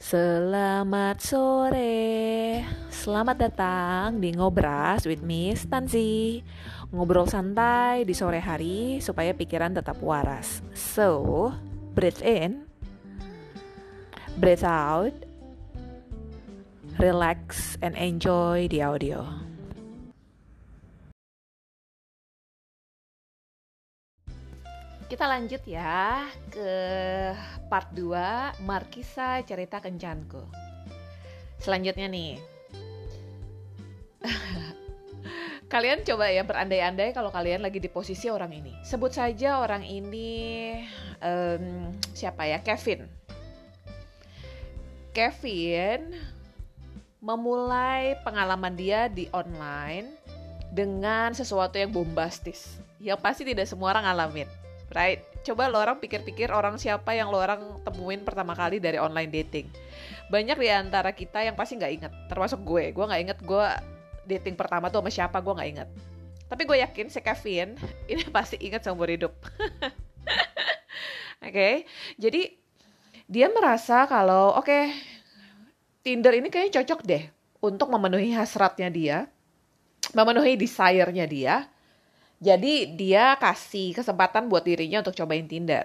Selamat sore, selamat datang di Ngobras with Miss Tanzi Ngobrol santai di sore hari supaya pikiran tetap waras. So, breathe in. Breathe out. Relax and enjoy the audio Kita lanjut ya ke part 2 Markisa Cerita Kencanku. Selanjutnya nih. kalian coba ya berandai-andai kalau kalian lagi di posisi orang ini. Sebut saja orang ini um, siapa ya? Kevin. Kevin memulai pengalaman dia di online dengan sesuatu yang bombastis. Yang pasti tidak semua orang ngalamin right? Coba lo orang pikir-pikir orang siapa yang lo orang temuin pertama kali dari online dating. Banyak di antara kita yang pasti nggak inget, termasuk gue. Gue nggak inget gue dating pertama tuh sama siapa, gue nggak inget. Tapi gue yakin si Kevin ini pasti inget seumur hidup. Oke, okay? jadi dia merasa kalau oke okay, Tinder ini kayaknya cocok deh untuk memenuhi hasratnya dia, memenuhi desire-nya dia, jadi dia kasih kesempatan buat dirinya untuk cobain Tinder.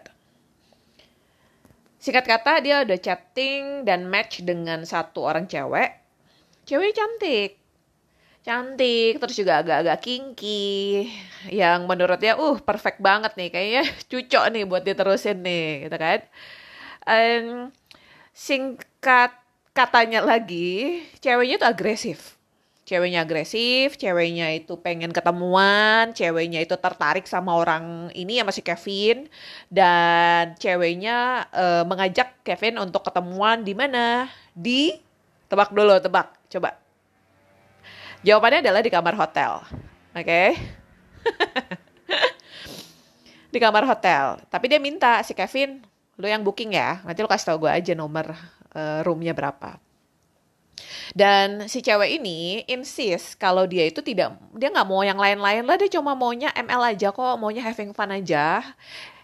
Singkat kata dia udah chatting dan match dengan satu orang cewek. Cewek cantik. Cantik, terus juga agak-agak kinky. Yang menurut dia, uh perfect banget nih. Kayaknya cucok nih buat diterusin nih, gitu kan. Um, singkat katanya lagi, ceweknya tuh agresif ceweknya agresif, ceweknya itu pengen ketemuan, ceweknya itu tertarik sama orang ini ya masih Kevin dan ceweknya uh, mengajak Kevin untuk ketemuan di mana? Di tebak dulu, tebak. Coba. Jawabannya adalah di kamar hotel. Oke. Okay? di kamar hotel. Tapi dia minta si Kevin, lu yang booking ya. Nanti lu kasih tau gue aja nomor uh, roomnya berapa. Dan si cewek ini insist kalau dia itu tidak, dia nggak mau yang lain-lain lah, dia cuma maunya ML aja kok, maunya having fun aja.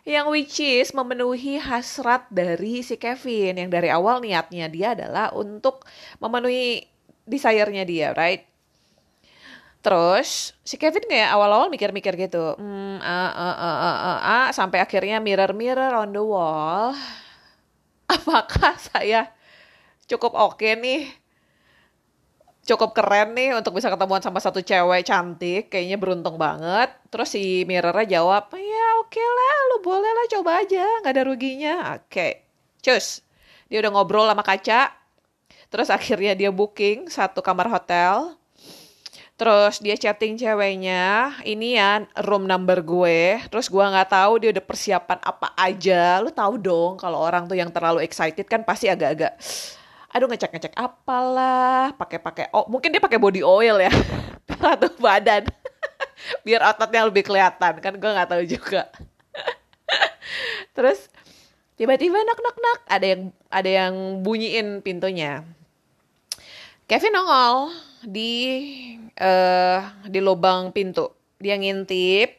Yang which is memenuhi hasrat dari si Kevin, yang dari awal niatnya dia adalah untuk memenuhi desire-nya dia, right? Terus si Kevin kayak awal-awal mikir-mikir gitu, hmm, uh, uh, uh, uh, uh, uh, sampai akhirnya mirror-mirror on the wall. Apakah saya cukup oke okay nih cukup keren nih untuk bisa ketemuan sama satu cewek cantik, kayaknya beruntung banget. Terus si Mirrornya jawab, ya oke okay lah, lu boleh lah coba aja, nggak ada ruginya. Oke, okay. cus. Dia udah ngobrol sama kaca, terus akhirnya dia booking satu kamar hotel. Terus dia chatting ceweknya, ini ya room number gue. Terus gue nggak tahu dia udah persiapan apa aja. Lu tahu dong kalau orang tuh yang terlalu excited kan pasti agak-agak aduh ngecek ngecek apalah pakai pakai oh mungkin dia pakai body oil ya atau badan biar ototnya lebih kelihatan kan gue nggak tahu juga. Terus tiba-tiba nak nak nak ada yang ada yang bunyiin pintunya. Kevin nongol di uh, di lubang pintu. Dia ngintip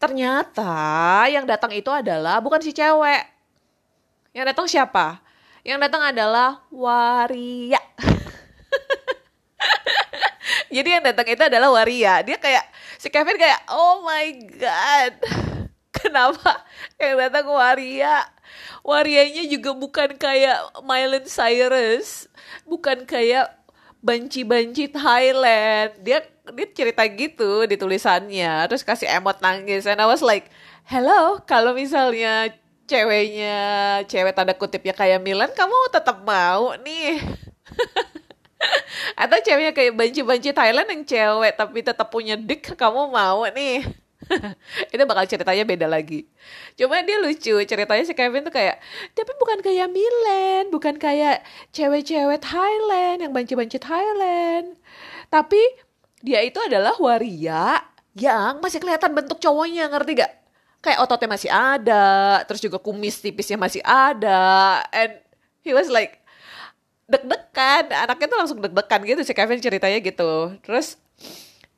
ternyata yang datang itu adalah bukan si cewek. Yang datang siapa yang datang adalah waria. Jadi yang datang itu adalah waria. Dia kayak si Kevin kayak oh my god. Kenapa yang datang waria? Warianya juga bukan kayak Miley Cyrus, bukan kayak banci-banci Thailand. Dia dia cerita gitu di tulisannya, terus kasih emot nangis. And I was like, hello, kalau misalnya ceweknya cewek tanda kutipnya kayak Milan kamu tetap mau nih. Atau ceweknya kayak banci-banci Thailand yang cewek tapi tetap punya dik kamu mau nih. Itu bakal ceritanya beda lagi. Cuma dia lucu ceritanya si Kevin tuh kayak tapi bukan kayak Milan bukan kayak cewek-cewek Thailand yang banci-banci Thailand. Tapi dia itu adalah waria yang masih kelihatan bentuk cowoknya ngerti gak kayak ototnya masih ada, terus juga kumis tipisnya masih ada, and he was like deg-degan, anaknya tuh langsung deg-degan gitu si Kevin ceritanya gitu, terus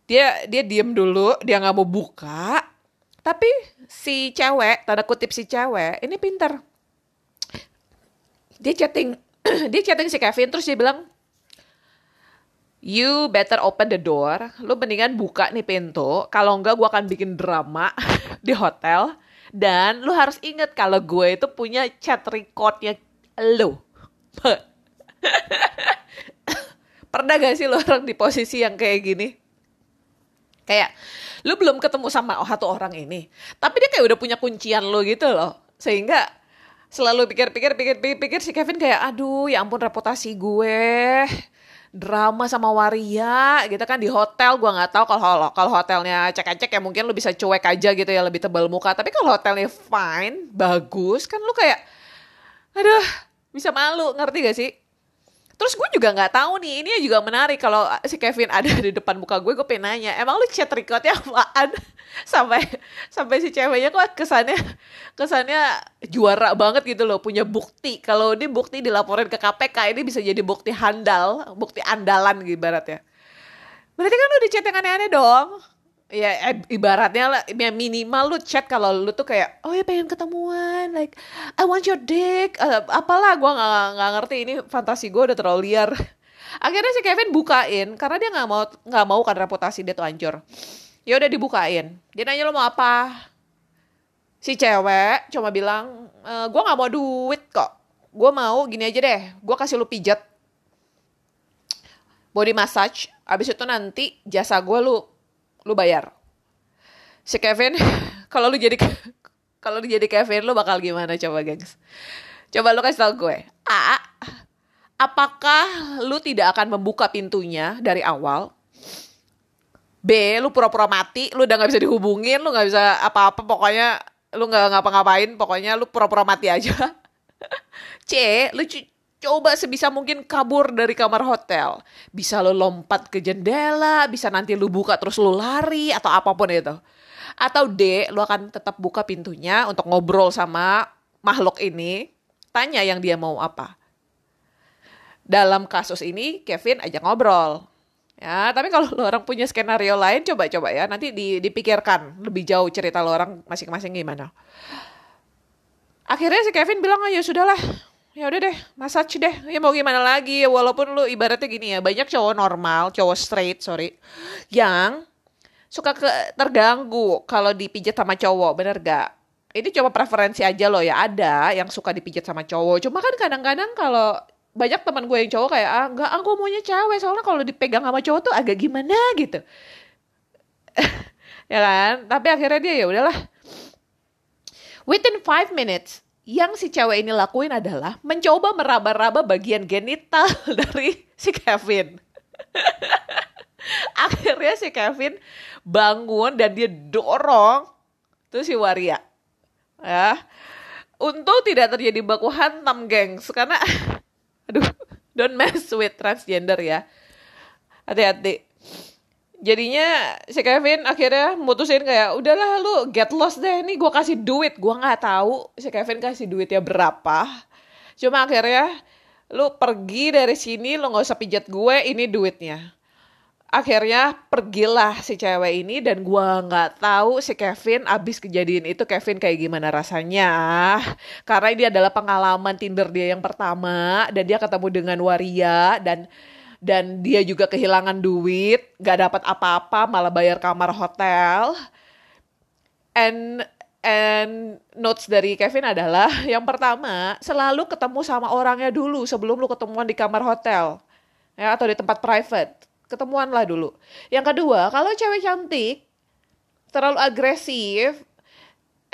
dia dia diem dulu, dia nggak mau buka, tapi si cewek, tanda kutip si cewek, ini pinter. Dia chatting dia chatting si Kevin terus dia bilang you better open the door. Lu mendingan buka nih pintu. Kalau enggak gue akan bikin drama di hotel. Dan lu harus inget kalau gue itu punya chat recordnya lu. Pernah gak sih lo orang di posisi yang kayak gini? Kayak lu belum ketemu sama satu orang ini. Tapi dia kayak udah punya kuncian lo gitu loh. Sehingga selalu pikir-pikir pikir-pikir si Kevin kayak aduh ya ampun reputasi gue drama sama waria gitu kan di hotel gue nggak tahu kalau kalau hotelnya cek-cek ya mungkin lu bisa cuek aja gitu ya lebih tebal muka. Tapi kalau hotelnya fine bagus kan lu kayak aduh bisa malu. Ngerti gak sih Terus gue juga nggak tahu nih, ini juga menarik kalau si Kevin ada di depan muka gue, gue pengen nanya, emang lu chat recordnya apaan? sampai sampai si ceweknya kok kesannya kesannya juara banget gitu loh, punya bukti. Kalau ini bukti dilaporin ke KPK, ini bisa jadi bukti handal, bukti andalan gitu ibaratnya. Berarti kan udah chat yang aneh-aneh dong ya eh, ibaratnya lah ya minimal lu chat kalau lu tuh kayak oh ya pengen ketemuan like I want your dick. Uh, apalah gue nggak nggak ngerti ini fantasi gue udah terlalu liar. Akhirnya si Kevin bukain karena dia nggak mau nggak mau kan reputasi dia tuh hancur. Ya udah dibukain. Dia nanya lo mau apa? Si cewek cuma bilang e, gue nggak mau duit kok. Gue mau gini aja deh gue kasih lu pijat. Body massage abis itu nanti jasa gue lu lu bayar. Si Kevin, kalau lu jadi kalau lu jadi Kevin lu bakal gimana coba, gengs? Coba lu kasih tau gue. A, apakah lu tidak akan membuka pintunya dari awal? B, lu pura-pura mati, lu udah gak bisa dihubungin, lu gak bisa apa-apa, pokoknya lu gak ngapa-ngapain, pokoknya lu pura-pura mati aja. C, lu coba sebisa mungkin kabur dari kamar hotel. Bisa lo lompat ke jendela, bisa nanti lo buka terus lo lari atau apa pun itu. Atau D, lo akan tetap buka pintunya untuk ngobrol sama makhluk ini, tanya yang dia mau apa. Dalam kasus ini Kevin ajak ngobrol. Ya, tapi kalau lo orang punya skenario lain coba-coba ya, nanti dipikirkan lebih jauh cerita lo orang masing-masing gimana. Akhirnya si Kevin bilang, "Ayo sudahlah, ya udah deh massage deh. Ya mau gimana lagi? Walaupun lu ibaratnya gini ya banyak cowok normal cowok straight sorry yang suka ke terganggu kalau dipijat sama cowok bener gak ini coba preferensi aja loh ya ada yang suka dipijat sama cowok. Cuma kan kadang-kadang kalau banyak teman gue yang cowok kayak ah enggak aku ah, maunya cewek soalnya kalau dipegang sama cowok tuh agak gimana? gitu. Ya kan? Tapi akhirnya dia ya udahlah within five minutes yang si cewek ini lakuin adalah mencoba meraba-raba bagian genital dari si Kevin. Akhirnya si Kevin bangun dan dia dorong tuh si Waria. Ya. Untung tidak terjadi baku hantam, gengs. Karena, aduh, don't mess with transgender ya. Hati-hati jadinya si Kevin akhirnya mutusin kayak udahlah lu get lost deh nih gue kasih duit. Gue nggak tahu si Kevin kasih duitnya berapa. Cuma akhirnya lu pergi dari sini lu nggak usah pijat gue ini duitnya. Akhirnya pergilah si cewek ini dan gue nggak tahu si Kevin abis kejadian itu Kevin kayak gimana rasanya. Karena ini adalah pengalaman Tinder dia yang pertama dan dia ketemu dengan Waria dan dan dia juga kehilangan duit, gak dapat apa-apa, malah bayar kamar hotel. And and notes dari Kevin adalah yang pertama selalu ketemu sama orangnya dulu sebelum lu ketemuan di kamar hotel. Ya atau di tempat private. Ketemuan lah dulu. Yang kedua kalau cewek cantik terlalu agresif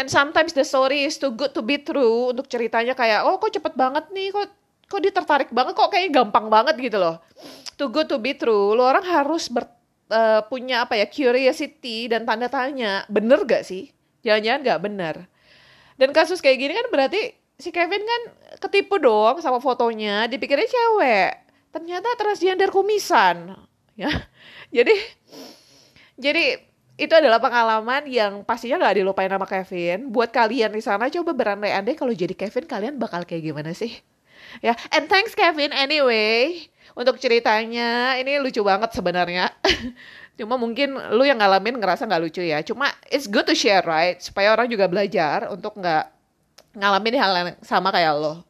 and sometimes the story is too good to be true untuk ceritanya kayak oh kok cepet banget nih kok kok dia tertarik banget kok kayak gampang banget gitu loh. Good to be true lo orang harus ber, uh, punya apa ya curiosity dan tanda tanya. Bener gak sih? Jangan-jangan gak bener. Dan kasus kayak gini kan berarti si Kevin kan ketipu dong sama fotonya dipikirnya cewek. Ternyata transgender kumisan. Ya jadi jadi itu adalah pengalaman yang pastinya gak dilupain sama Kevin. Buat kalian di sana coba berandai-andai kalau jadi Kevin kalian bakal kayak gimana sih? ya and thanks Kevin anyway untuk ceritanya. Ini lucu banget sebenarnya. Cuma mungkin lu yang ngalamin ngerasa nggak lucu ya. Cuma it's good to share right? Supaya orang juga belajar untuk nggak ngalamin hal yang sama kayak lo.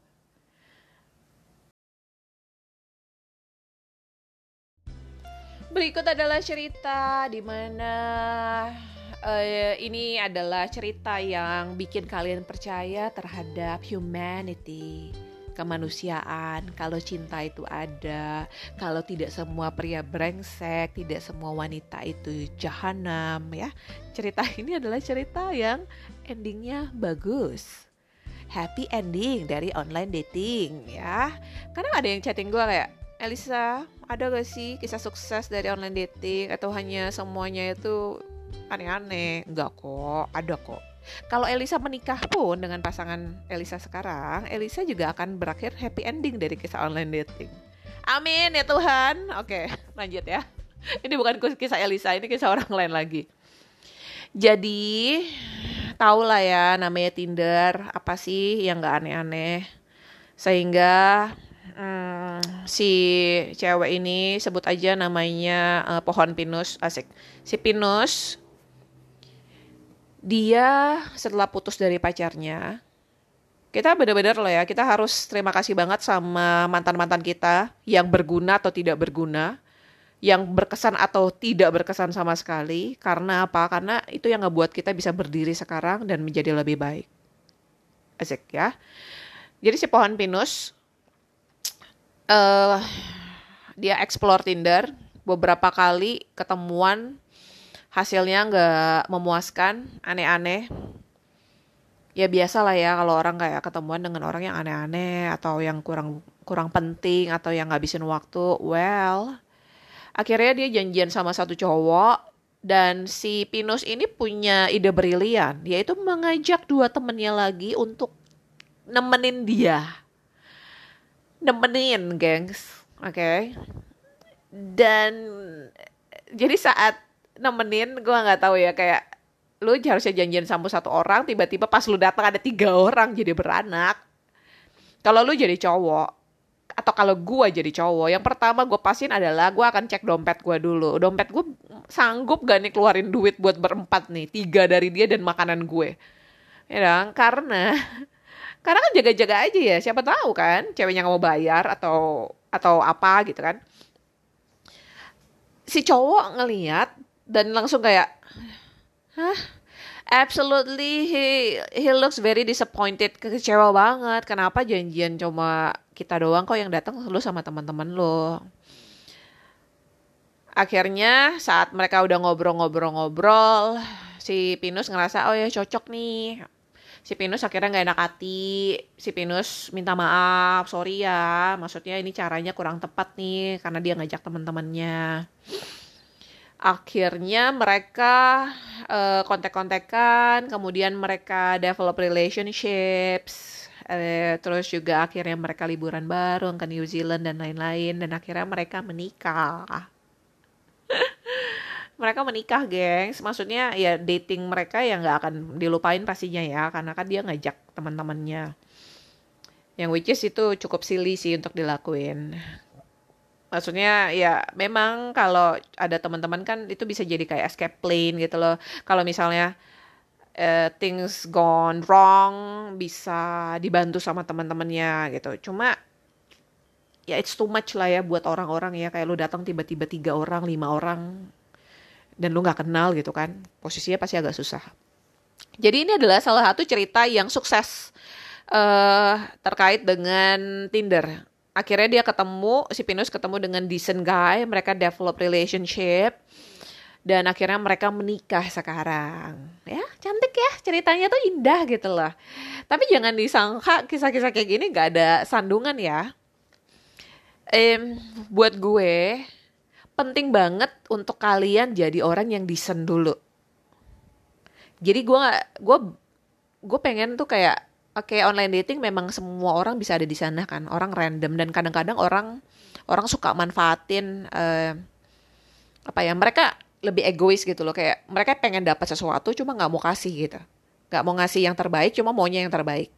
Berikut adalah cerita di mana uh, ini adalah cerita yang bikin kalian percaya terhadap humanity kemanusiaan. Kalau cinta itu ada, kalau tidak semua pria brengsek, tidak semua wanita itu jahanam ya. Cerita ini adalah cerita yang endingnya bagus. Happy ending dari online dating ya. Karena ada yang chatting gue kayak Elisa, ada gak sih kisah sukses dari online dating atau hanya semuanya itu aneh-aneh? Enggak kok, ada kok. Kalau Elisa menikah pun dengan pasangan Elisa sekarang, Elisa juga akan berakhir happy ending dari kisah online dating. Amin ya Tuhan. Oke, lanjut ya. Ini bukan kisah Elisa, ini kisah orang lain lagi. Jadi, tau lah ya namanya Tinder, apa sih yang gak aneh-aneh. Sehingga hmm, si cewek ini sebut aja namanya uh, pohon pinus asik si pinus dia setelah putus dari pacarnya kita benar-benar loh ya kita harus terima kasih banget sama mantan-mantan kita yang berguna atau tidak berguna yang berkesan atau tidak berkesan sama sekali. Karena apa? Karena itu yang ngebuat kita bisa berdiri sekarang dan menjadi lebih baik. Asik ya. Jadi si pohon pinus uh, dia explore Tinder beberapa kali ketemuan hasilnya nggak memuaskan aneh-aneh ya biasa lah ya kalau orang kayak ketemuan dengan orang yang aneh-aneh atau yang kurang kurang penting atau yang ngabisin waktu well akhirnya dia janjian sama satu cowok dan si Pinus ini punya ide brilian yaitu mengajak dua temennya lagi untuk nemenin dia nemenin gengs oke okay? dan jadi saat nemenin gue nggak tahu ya kayak lu harusnya janjian sama satu orang tiba-tiba pas lu datang ada tiga orang jadi beranak. Kalau lu jadi cowok atau kalau gue jadi cowok yang pertama gue pasin adalah gue akan cek dompet gue dulu. Dompet gue sanggup gak nih keluarin duit buat berempat nih tiga dari dia dan makanan gue? Ya dong karena karena kan jaga-jaga aja ya siapa tahu kan ceweknya nggak mau bayar atau atau apa gitu kan. Si cowok ngeliat dan langsung kayak hah? Absolutely he he looks very disappointed. Kecewa banget. Kenapa janjian cuma kita doang kok yang datang lu sama teman-teman lo akhirnya saat mereka udah ngobrol-ngobrol-ngobrol si Pinus ngerasa oh ya cocok nih. Si Pinus akhirnya nggak enak hati. Si Pinus minta maaf sorry ya maksudnya ini caranya kurang tepat nih karena dia ngajak teman-temannya akhirnya mereka uh, kontek-kontekan kemudian mereka develop relationships uh, terus juga akhirnya mereka liburan bareng ke New Zealand dan lain-lain dan akhirnya mereka menikah mereka menikah, gengs. Maksudnya ya dating mereka ya nggak akan dilupain pastinya ya, karena kan dia ngajak teman-temannya. Yang which is itu cukup silly sih untuk dilakuin. Maksudnya ya memang kalau ada teman-teman kan itu bisa jadi kayak escape plane gitu loh. Kalau misalnya uh, things gone wrong bisa dibantu sama teman-temannya gitu. Cuma ya it's too much lah ya buat orang-orang ya kayak lu datang tiba-tiba tiga orang lima orang dan lu nggak kenal gitu kan posisinya pasti agak susah jadi ini adalah salah satu cerita yang sukses uh, terkait dengan Tinder akhirnya dia ketemu si Pinus ketemu dengan decent guy mereka develop relationship dan akhirnya mereka menikah sekarang. Ya cantik ya ceritanya tuh indah gitu loh. Tapi jangan disangka kisah-kisah kayak gini gak ada sandungan ya. Um, buat gue penting banget untuk kalian jadi orang yang decent dulu. Jadi gue gue gue pengen tuh kayak oke online dating memang semua orang bisa ada di sana kan, orang random. Dan kadang-kadang orang orang suka manfaatin uh, apa ya mereka lebih egois gitu loh. Kayak mereka pengen dapat sesuatu cuma nggak mau kasih gitu. Nggak mau ngasih yang terbaik cuma maunya yang terbaik.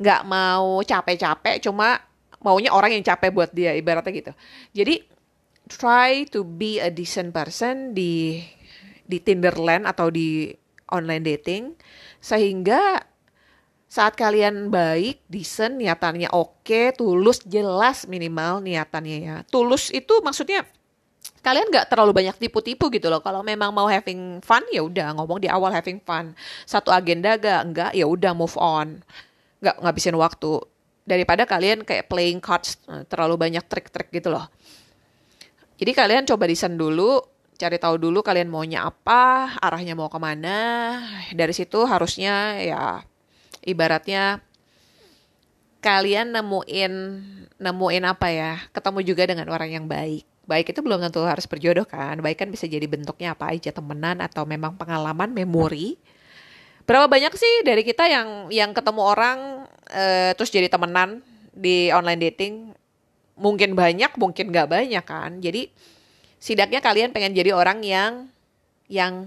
Nggak mau capek-capek cuma maunya orang yang capek buat dia ibaratnya gitu. Jadi try to be a decent person di di Tinderland atau di online dating sehingga saat kalian baik, decent, niatannya oke, tulus, jelas minimal niatannya ya. Tulus itu maksudnya kalian nggak terlalu banyak tipu-tipu gitu loh. Kalau memang mau having fun ya udah ngomong di awal having fun. Satu agenda gak enggak ya udah move on. Nggak ngabisin waktu. Daripada kalian kayak playing cards eh, terlalu banyak trik-trik gitu loh. Jadi kalian coba desain dulu, cari tahu dulu kalian maunya apa, arahnya mau ke mana. Dari situ harusnya ya ibaratnya kalian nemuin nemuin apa ya, ketemu juga dengan orang yang baik. Baik itu belum tentu harus berjodoh kan? Baik kan bisa jadi bentuknya apa aja temenan atau memang pengalaman memori. Berapa banyak sih dari kita yang yang ketemu orang uh, terus jadi temenan di online dating? Mungkin banyak mungkin nggak banyak kan? Jadi setidaknya kalian pengen jadi orang yang yang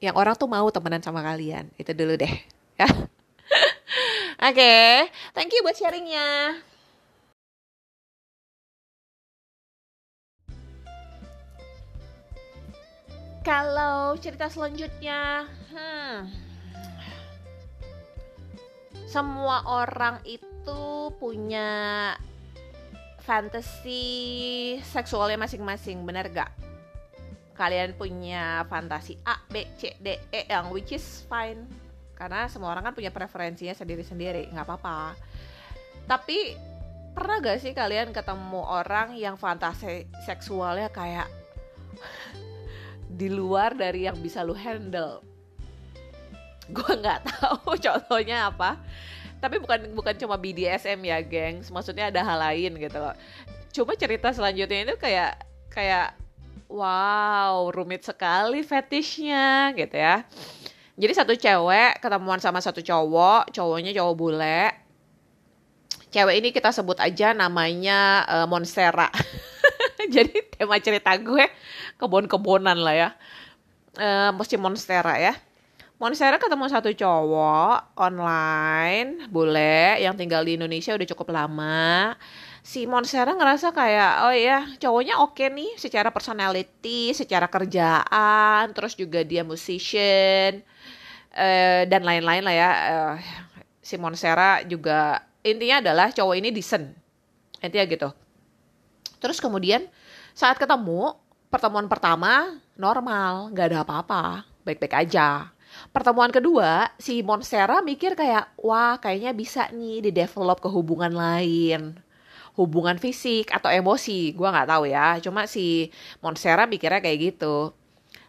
yang orang tuh mau temenan sama kalian. Itu dulu deh. ya okay. thank you buat sharingnya kalau cerita selanjutnya, hmm, semua orang itu punya fantasi seksualnya masing-masing, bener gak? Kalian punya fantasi A, B, C, D, E yang which is fine. Karena semua orang kan punya preferensinya sendiri-sendiri, nggak apa-apa. Tapi pernah gak sih kalian ketemu orang yang fantasi seksualnya kayak di luar dari yang bisa lu handle? Gue nggak tahu contohnya apa. Tapi bukan bukan cuma BDSM ya gengs. Maksudnya ada hal lain gitu loh. Cuma cerita selanjutnya itu kayak kayak wow rumit sekali fetishnya gitu ya jadi satu cewek ketemuan sama satu cowok cowoknya cowok bule cewek ini kita sebut aja namanya uh, Monstera jadi tema cerita gue kebon-kebonan lah ya. E, mesti Monstera ya. Monstera ketemu satu cowok online, bule, yang tinggal di Indonesia udah cukup lama. Si Monstera ngerasa kayak, oh iya cowoknya oke okay nih secara personality, secara kerjaan, terus juga dia musician, uh, dan lain-lain lah ya. Uh, si Monstera juga, intinya adalah cowok ini decent. Intinya gitu. Terus kemudian saat ketemu, pertemuan pertama normal, nggak ada apa-apa, baik-baik aja. Pertemuan kedua, si Monstera mikir kayak, wah kayaknya bisa nih di-develop ke hubungan lain. Hubungan fisik atau emosi, gue nggak tahu ya. Cuma si Monstera mikirnya kayak gitu.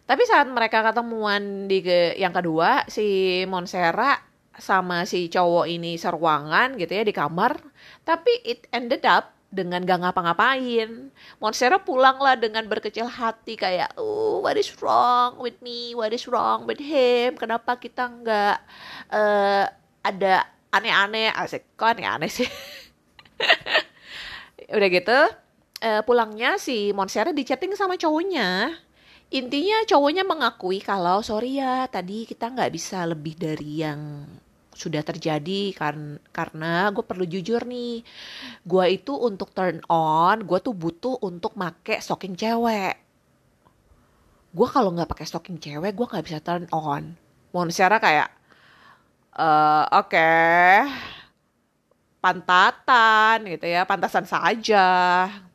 Tapi saat mereka ketemuan di ke, yang kedua, si Monstera sama si cowok ini seruangan gitu ya di kamar. Tapi it ended up dengan gak ngapa-ngapain. Monstera pulanglah dengan berkecil hati kayak, oh what is wrong with me, what is wrong with him, kenapa kita nggak uh, ada aneh-aneh, asik kok aneh-aneh sih. Udah gitu, uh, pulangnya si Monstera chatting sama cowoknya. Intinya cowoknya mengakui kalau sorry ya tadi kita nggak bisa lebih dari yang sudah terjadi kan karena gue perlu jujur nih. Gue itu untuk turn on gue tuh butuh untuk make stocking cewek. Gue kalau nggak pakai stocking cewek gue nggak bisa turn on. Secara kayak uh, oke. okay, pantatan gitu ya pantasan saja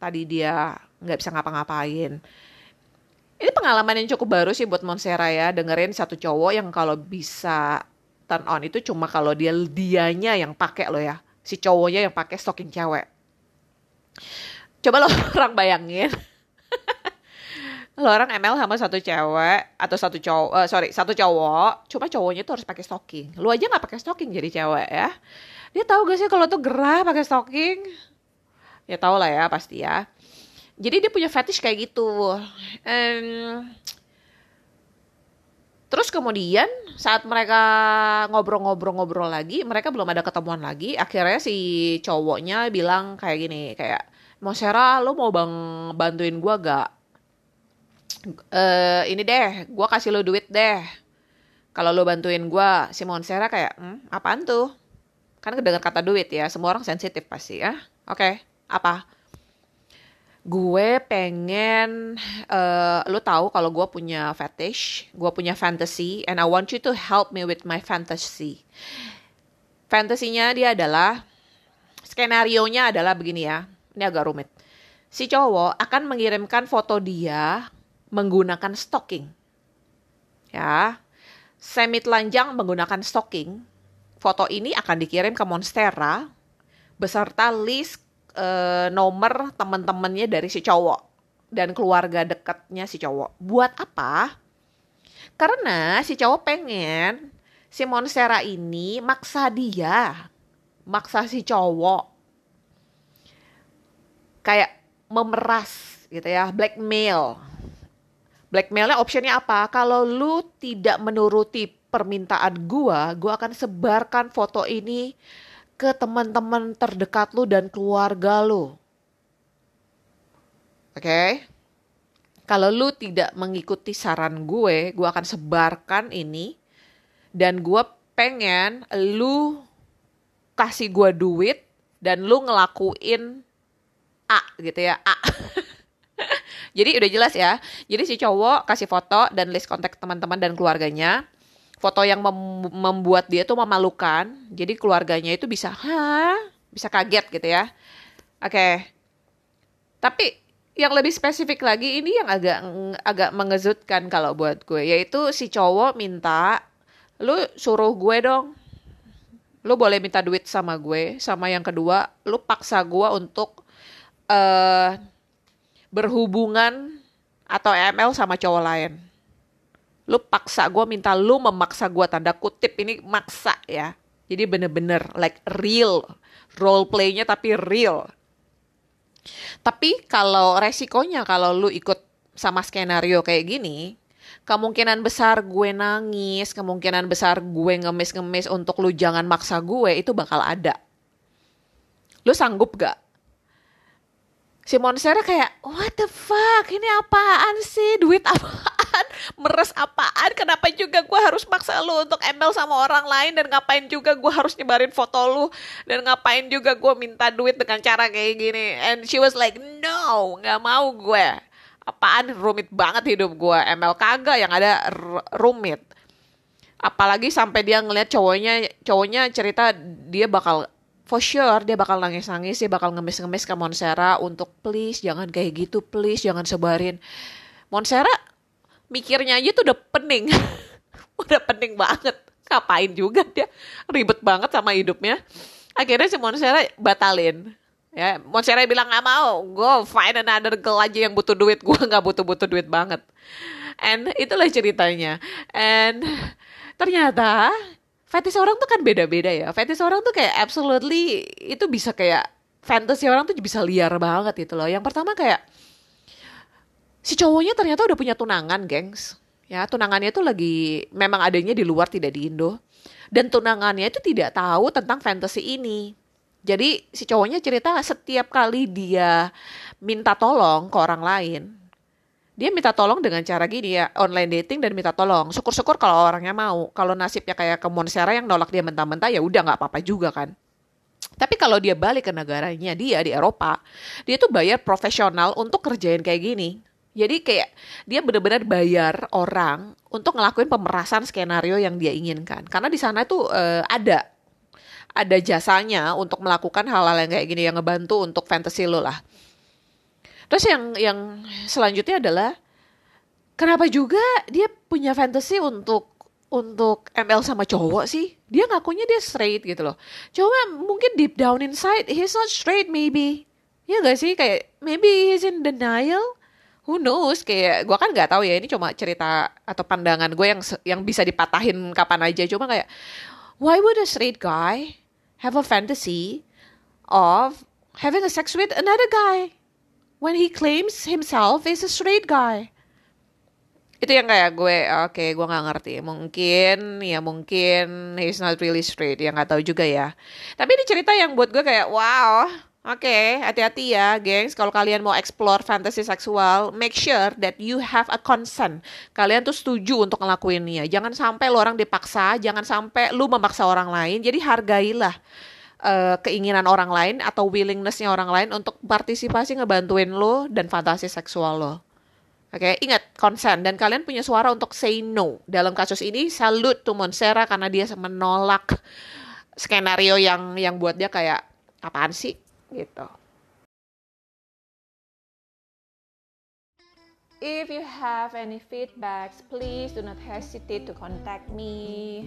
tadi dia nggak bisa ngapa-ngapain. Ini pengalaman yang cukup baru sih buat Monsera ya dengerin satu cowok yang kalau bisa turn on itu cuma kalau dia dianya yang pakai lo ya si cowoknya yang pakai stocking cewek. Coba lo orang bayangin lo orang ML sama satu cewek atau satu cowok uh, sorry satu cowok cuma cowoknya tuh harus pakai stocking lo aja nggak pakai stocking jadi cewek ya dia tahu gak sih kalau tuh gerah pakai stocking ya tau lah ya pasti ya jadi dia punya fetish kayak gitu And, Terus kemudian saat mereka ngobrol-ngobrol-ngobrol lagi, mereka belum ada ketemuan lagi. Akhirnya si cowoknya bilang kayak gini, kayak mau Sera, lo mau bang bantuin gue gak? Uh, ini deh, gue kasih lo duit deh. Kalau lo bantuin gue, si Monsera kayak, hmm, apaan tuh? Kan kedengar kata duit ya, semua orang sensitif pasti ya. Oke, okay, apa? gue pengen uh, lu tahu kalau gue punya fetish, gue punya fantasy, and I want you to help me with my fantasy. Fantasinya dia adalah skenario nya adalah begini ya. Ini agak rumit. si cowok akan mengirimkan foto dia menggunakan stocking. Ya, semi telanjang menggunakan stocking. Foto ini akan dikirim ke Monstera beserta list e, nomor teman-temannya dari si cowok dan keluarga dekatnya si cowok. Buat apa? Karena si cowok pengen si Monstera ini maksa dia, maksa si cowok kayak memeras gitu ya, blackmail. Blackmailnya optionnya apa? Kalau lu tidak menuruti permintaan gua, gua akan sebarkan foto ini ke teman-teman terdekat lu dan keluarga lu. Oke? Okay? Kalau lu tidak mengikuti saran gue, gue akan sebarkan ini dan gue pengen lu kasih gue duit dan lu ngelakuin A gitu ya A jadi udah jelas ya. Jadi si cowok kasih foto dan list kontak teman-teman dan keluarganya. Foto yang mem membuat dia tuh memalukan. Jadi keluarganya itu bisa hah? Bisa kaget gitu ya. Oke. Okay. tapi yang lebih spesifik lagi ini yang agak agak mengejutkan kalau buat gue yaitu si cowok minta lu suruh gue dong. Lu boleh minta duit sama gue. Sama yang kedua lu paksa gue untuk uh, berhubungan atau ML sama cowok lain lu paksa gue minta lu memaksa gue tanda kutip ini maksa ya jadi bener-bener like real role playnya tapi real tapi kalau resikonya kalau lu ikut sama skenario kayak gini kemungkinan besar gue nangis, kemungkinan besar gue ngemis-ngemis untuk lu jangan maksa gue itu bakal ada. Lu sanggup gak? Si Monsera kayak, what the fuck, ini apaan sih, duit apaan, meres apaan, kenapa juga gue harus maksa lu untuk embel sama orang lain, dan ngapain juga gue harus nyebarin foto lu, dan ngapain juga gue minta duit dengan cara kayak gini. And she was like, no, gak mau gue apaan? Rumit banget hidup gue ML kagak yang ada rumit. Apalagi sampai dia ngeliat cowoknya cowoknya cerita dia bakal for sure dia bakal nangis nangis dia bakal ngemis ngemis ke Monsera untuk please jangan kayak gitu please jangan sebarin. Monsera mikirnya aja tuh udah pening. Udah pening banget. Ngapain juga dia? Ribet banget sama hidupnya. Akhirnya si Monsera batalin. Ya, Monstera bilang nggak mau, gue find another girl aja yang butuh duit, gue nggak butuh-butuh duit banget. And itulah ceritanya. And ternyata fetish orang tuh kan beda-beda ya. Fetish orang tuh kayak absolutely itu bisa kayak fantasy orang tuh bisa liar banget itu loh. Yang pertama kayak si cowoknya ternyata udah punya tunangan, gengs. Ya, tunangannya itu lagi memang adanya di luar tidak di Indo. Dan tunangannya itu tidak tahu tentang fantasy ini jadi si cowoknya cerita setiap kali dia minta tolong ke orang lain, dia minta tolong dengan cara gini ya, online dating dan minta tolong. Syukur-syukur kalau orangnya mau. Kalau nasibnya kayak ke Monsera yang nolak dia mentah-mentah ya udah nggak apa-apa juga kan. Tapi kalau dia balik ke negaranya dia di Eropa, dia tuh bayar profesional untuk kerjain kayak gini. Jadi kayak dia benar-benar bayar orang untuk ngelakuin pemerasan skenario yang dia inginkan. Karena di sana tuh uh, ada ada jasanya untuk melakukan hal-hal yang kayak gini yang ngebantu untuk fantasy lo lah. Terus yang yang selanjutnya adalah kenapa juga dia punya fantasy untuk untuk ML sama cowok sih? Dia ngakunya dia straight gitu loh. Coba mungkin deep down inside he's not straight maybe. Ya gak sih kayak maybe he's in denial. Who knows? Kayak gue kan nggak tahu ya ini cuma cerita atau pandangan gue yang yang bisa dipatahin kapan aja. Cuma kayak why would a straight guy have a fantasy of having a sex with another guy when he claims himself is a straight guy. Itu yang kayak gue, oke, okay, gue nggak ngerti. Mungkin, ya mungkin he's not really straight, ya nggak tahu juga ya. Tapi ini cerita yang buat gue kayak, wow, Oke, okay, hati-hati ya, gengs. Kalau kalian mau explore fantasi seksual, make sure that you have a consent. Kalian tuh setuju untuk ngelakuinnya. Jangan sampai lo orang dipaksa, jangan sampai lu memaksa orang lain. Jadi hargailah uh, keinginan orang lain atau willingnessnya orang lain untuk partisipasi ngebantuin lo dan fantasi seksual lo. Oke, okay, ingat consent dan kalian punya suara untuk say no. Dalam kasus ini, salute to Monsera karena dia menolak skenario yang yang buat dia kayak apaan sih gitu If you have any feedbacks, please do not hesitate to contact me.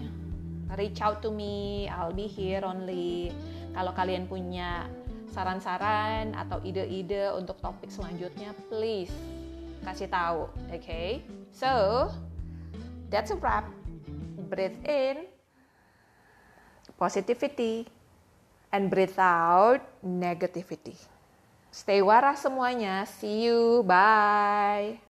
Reach out to me, I'll be here only. Kalau kalian punya saran-saran atau ide-ide untuk topik selanjutnya, please kasih tahu, oke? Okay? So, that's a wrap. Breathe in positivity and breathe out negativity. Stay waras semuanya. See you. Bye.